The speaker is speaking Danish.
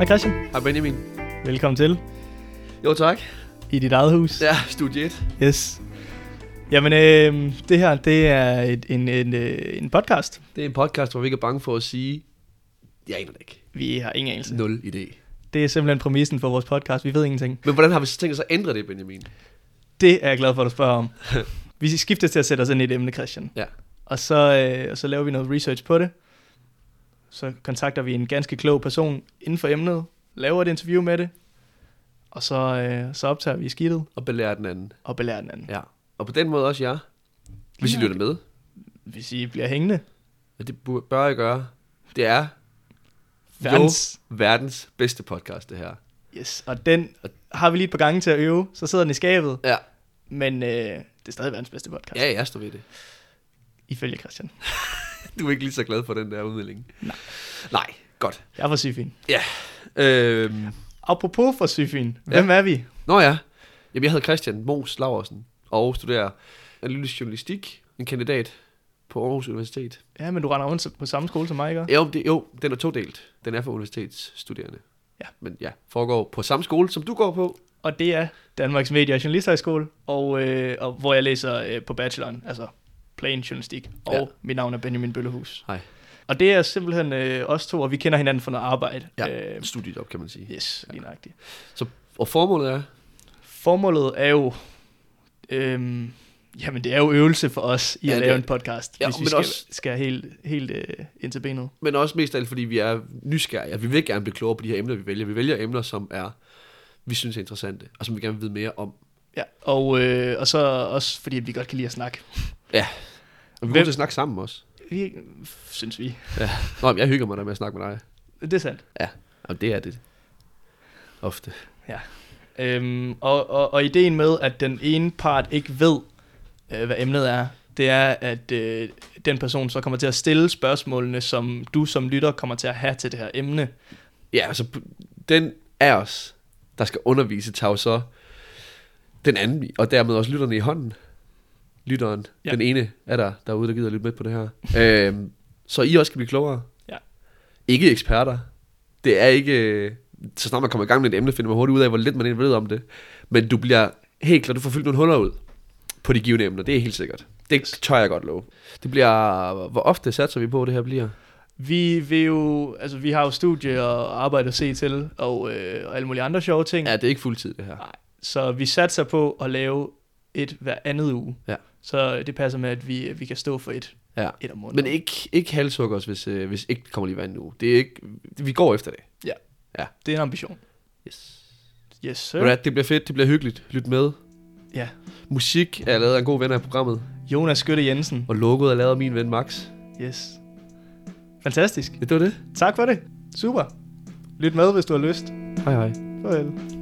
Hej Christian. Hej Benjamin. Velkommen til Jo tak. i dit eget hus. Ja, studie 1. Yes. Jamen, øh, det her, det er et, en, en, øh, en podcast. Det er en podcast, hvor vi ikke er bange for at sige, jeg aner det ikke. Vi har ingen anelse. Nul idé. Det er simpelthen præmissen for vores podcast. Vi ved ingenting. Men hvordan har vi så tænkt os at ændre det, Benjamin? Det er jeg glad for, at du spørger om. vi skifter til at sætte os ind i et emne, Christian. Ja. Og så, øh, og så laver vi noget research på det. Så kontakter vi en ganske klog person inden for emnet, laver et interview med det, og så, øh, så optager vi skidtet Og belære den anden. og belærer den anden. Ja. Og på den måde også jer. Hvis I Ja. lytter med. Hvis I bliver hængende. Og det bør I gøre. Det er Verdens, jo verdens bedste podcast, det her. yes. Og den har vi lige et par gange til at øve, så sidder den i skabet. Ja. Men øh, det er stadig verdens bedste podcast, Ja, jeg står ved det. ifølge Christian. Du er ikke lige så glad for den der udmelding. Nej. Nej, godt. Jeg er fra Syfyn. Øhm, Apropos fra Syfyn, hvem er vi? Nå ja. Jamen, jeg hedder Christian Mos Laversen og studerer analytisk journalistik, en kandidat på Aarhus Universitet. Ja, men du render rundt på samme skole som mig, ikke? Jo, det, jo, den er todelt. Den er for universitetsstuderende. Ja. Men ja, foregår på samme skole, som du går på. Og det er Danmarks Medie- og Journalisthøjskole, og, øh, og hvor jeg læser øh, på bacheloren, altså plain journalistik. Og Ja. ja. mit navn er Benjamin Bøllehus. Hej. Og det er simpelthen øh, os to, og vi kender hinanden for noget arbejde. Ja, Øh, studiejob, kan man sige. yes, lige nøjagtigt. Og formålet er, Formålet er jo... Øhm, jamen, det er jo øvelse for os i Ja, at lave er- en podcast, Ja, hvis vi men skal, også- skal helt, helt øh, ind til benet. men også mest af alt, fordi vi er nysgerrige. Vi vil gerne blive klogere på de her emner, vi vælger. Vi vælger emner, som er, vi synes er interessante, og som vi gerne vil vide mere om. Ja, og, øh, og så også fordi, at vi godt kan lide at snakke. Og vi Hvem- kommer til at snakke sammen også. Vi, synes vi. Nå, men jeg hygger mig da med at snakke med dig. Det er sandt. Og det er det. Ofte. Øhm, og, og, og ideen med, at den ene part ikke ved, øh, hvad emnet er, det er, at øh, den person så kommer til at stille spørgsmålene, som du som lytter kommer til at have til det her emne. Ja, altså, den af os, der skal undervise, tager jo så den anden, og dermed også lytterne i hånden. Lytteren, Ja. den ene er der derude, der gider lytte med på det her. øhm, så I også kan blive klogere. Ja. Ikke eksperter. Det er ikke... øh, Så snart man kommer i gang med et emne, finder man hurtigt ud af, hvor lidt man egentlig ved om det. Men du bliver helt klart, du får fyldt nogle huller ud på de givende emner. Det er helt sikkert. Det tør jeg godt love. Det bliver... Hvor ofte satser vi på, at det her bliver? Vi vil jo, altså vi har jo studie og arbejde at se til, og, øh, og alle mulige andre sjove ting. Ja, det er ikke fuldtid, det her. Så vi satser på at lave et hver andet uge. Ja. Så det passer med, at vi, vi kan stå for et, Ja. et om måneden. Men ikke, ikke halshugger os, hvis, øh, hvis ikke kommer lige vand nu. Det er ikke, vi går efter det. Det er en ambition. Yes. Yes, sir. Det bliver fedt, det bliver hyggeligt. Lyt med. Ja. Musik er lavet af en god ven af programmet, Jonas Skytte Jensen. og logoet er lavet af min ven Max. Yes. Fantastisk. Ja, det var det. Tak for det. Super. Lyt med, hvis du har lyst. Hej hej. Farvel.